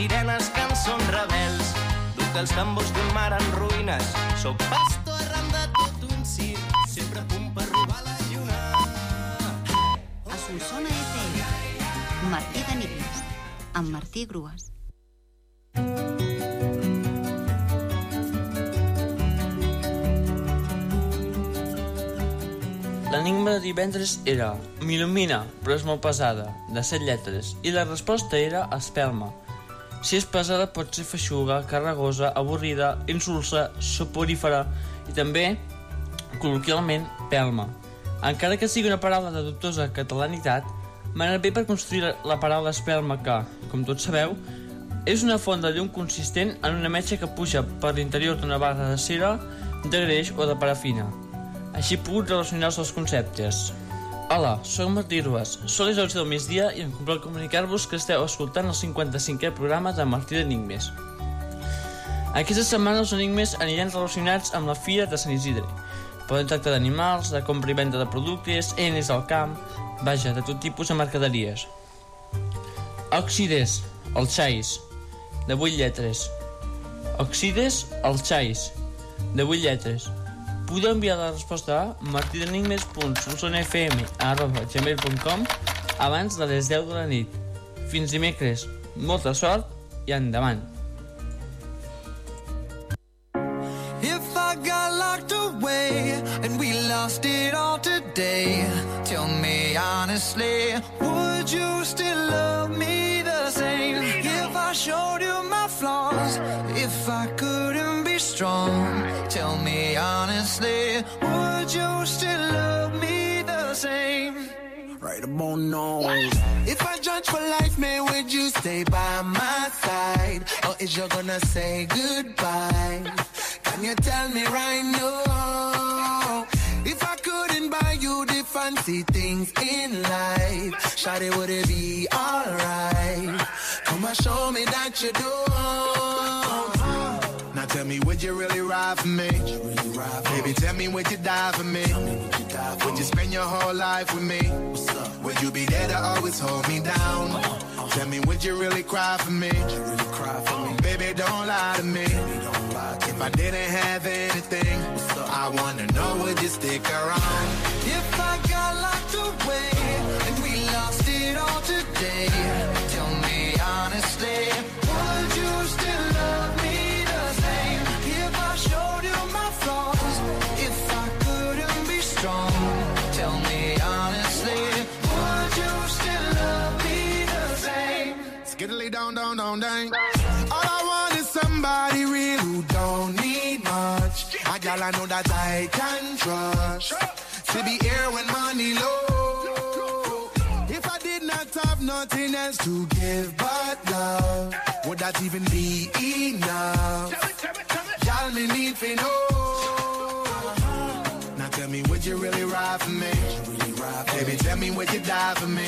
sirenes, cançons rebels. Duc dels tambors d'un mar en ruïnes. Soc pastor arran de tot un circ, sempre a punt per robar la lluna. A Solsona FM. Martí d'Enigmes. Amb Martí Grues. L'enigma de divendres era M'il·lumina, però és molt pesada, de set lletres, i la resposta era espelma. Si és pesada pot ser feixuga, carregosa, avorrida, insulsa, soporífera i també, col·loquialment, pelma. Encara que sigui una paraula de dubtosa catalanitat, m'ha bé per construir la paraula espelma que, com tots sabeu, és una font de llum consistent en una metxa que puja per l'interior d'una barra de cera, de greix o de parafina. Així pogut relacionar els dos conceptes. Hola, sóc Martí Ruas, són les 11 del migdia i em complau comunicar-vos que esteu escoltant el 55è programa de Martí d'Enigmes. Aquesta setmana els enigmes aniran relacionats amb la Fira de Sant Isidre. Poden tractar d'animals, de compra i venda de productes, eines al camp, vaja, de tot tipus de mercaderies. Oxides, el xais, de 8 lletres. Oxides, el xais, de 8 lletres. Podeu enviar la resposta a martidenigmes.solsonfm.gmail.com abans de les 10 de la nit. Fins dimecres. Molta sort i endavant. If I got locked away and we lost it all today, tell me honestly, would you still love me me honestly, would you still love me the same? Right about now. If I judge for life, man, would you stay by my side? Or is you gonna say goodbye? Can you tell me right now? If I couldn't buy you the fancy things in life, Shawty, would it be alright? Come and show me that you do. Me, would you really ride for me? Baby, tell me, would you die for me? Would you spend your whole life with me? Would you be there to always hold me down? Tell me, would you really cry for me? Baby, don't lie to me. If I didn't have anything, I wanna know, would you stick around? If I got locked away down, down, down, down. All I want is somebody real who don't need much. A gal I know that I can trust. To be here when money low. If I did not have nothing else to give but love, would that even be enough? Y'all me need to know. Now tell me, would you really ride for me? Baby, tell me, would you die for me?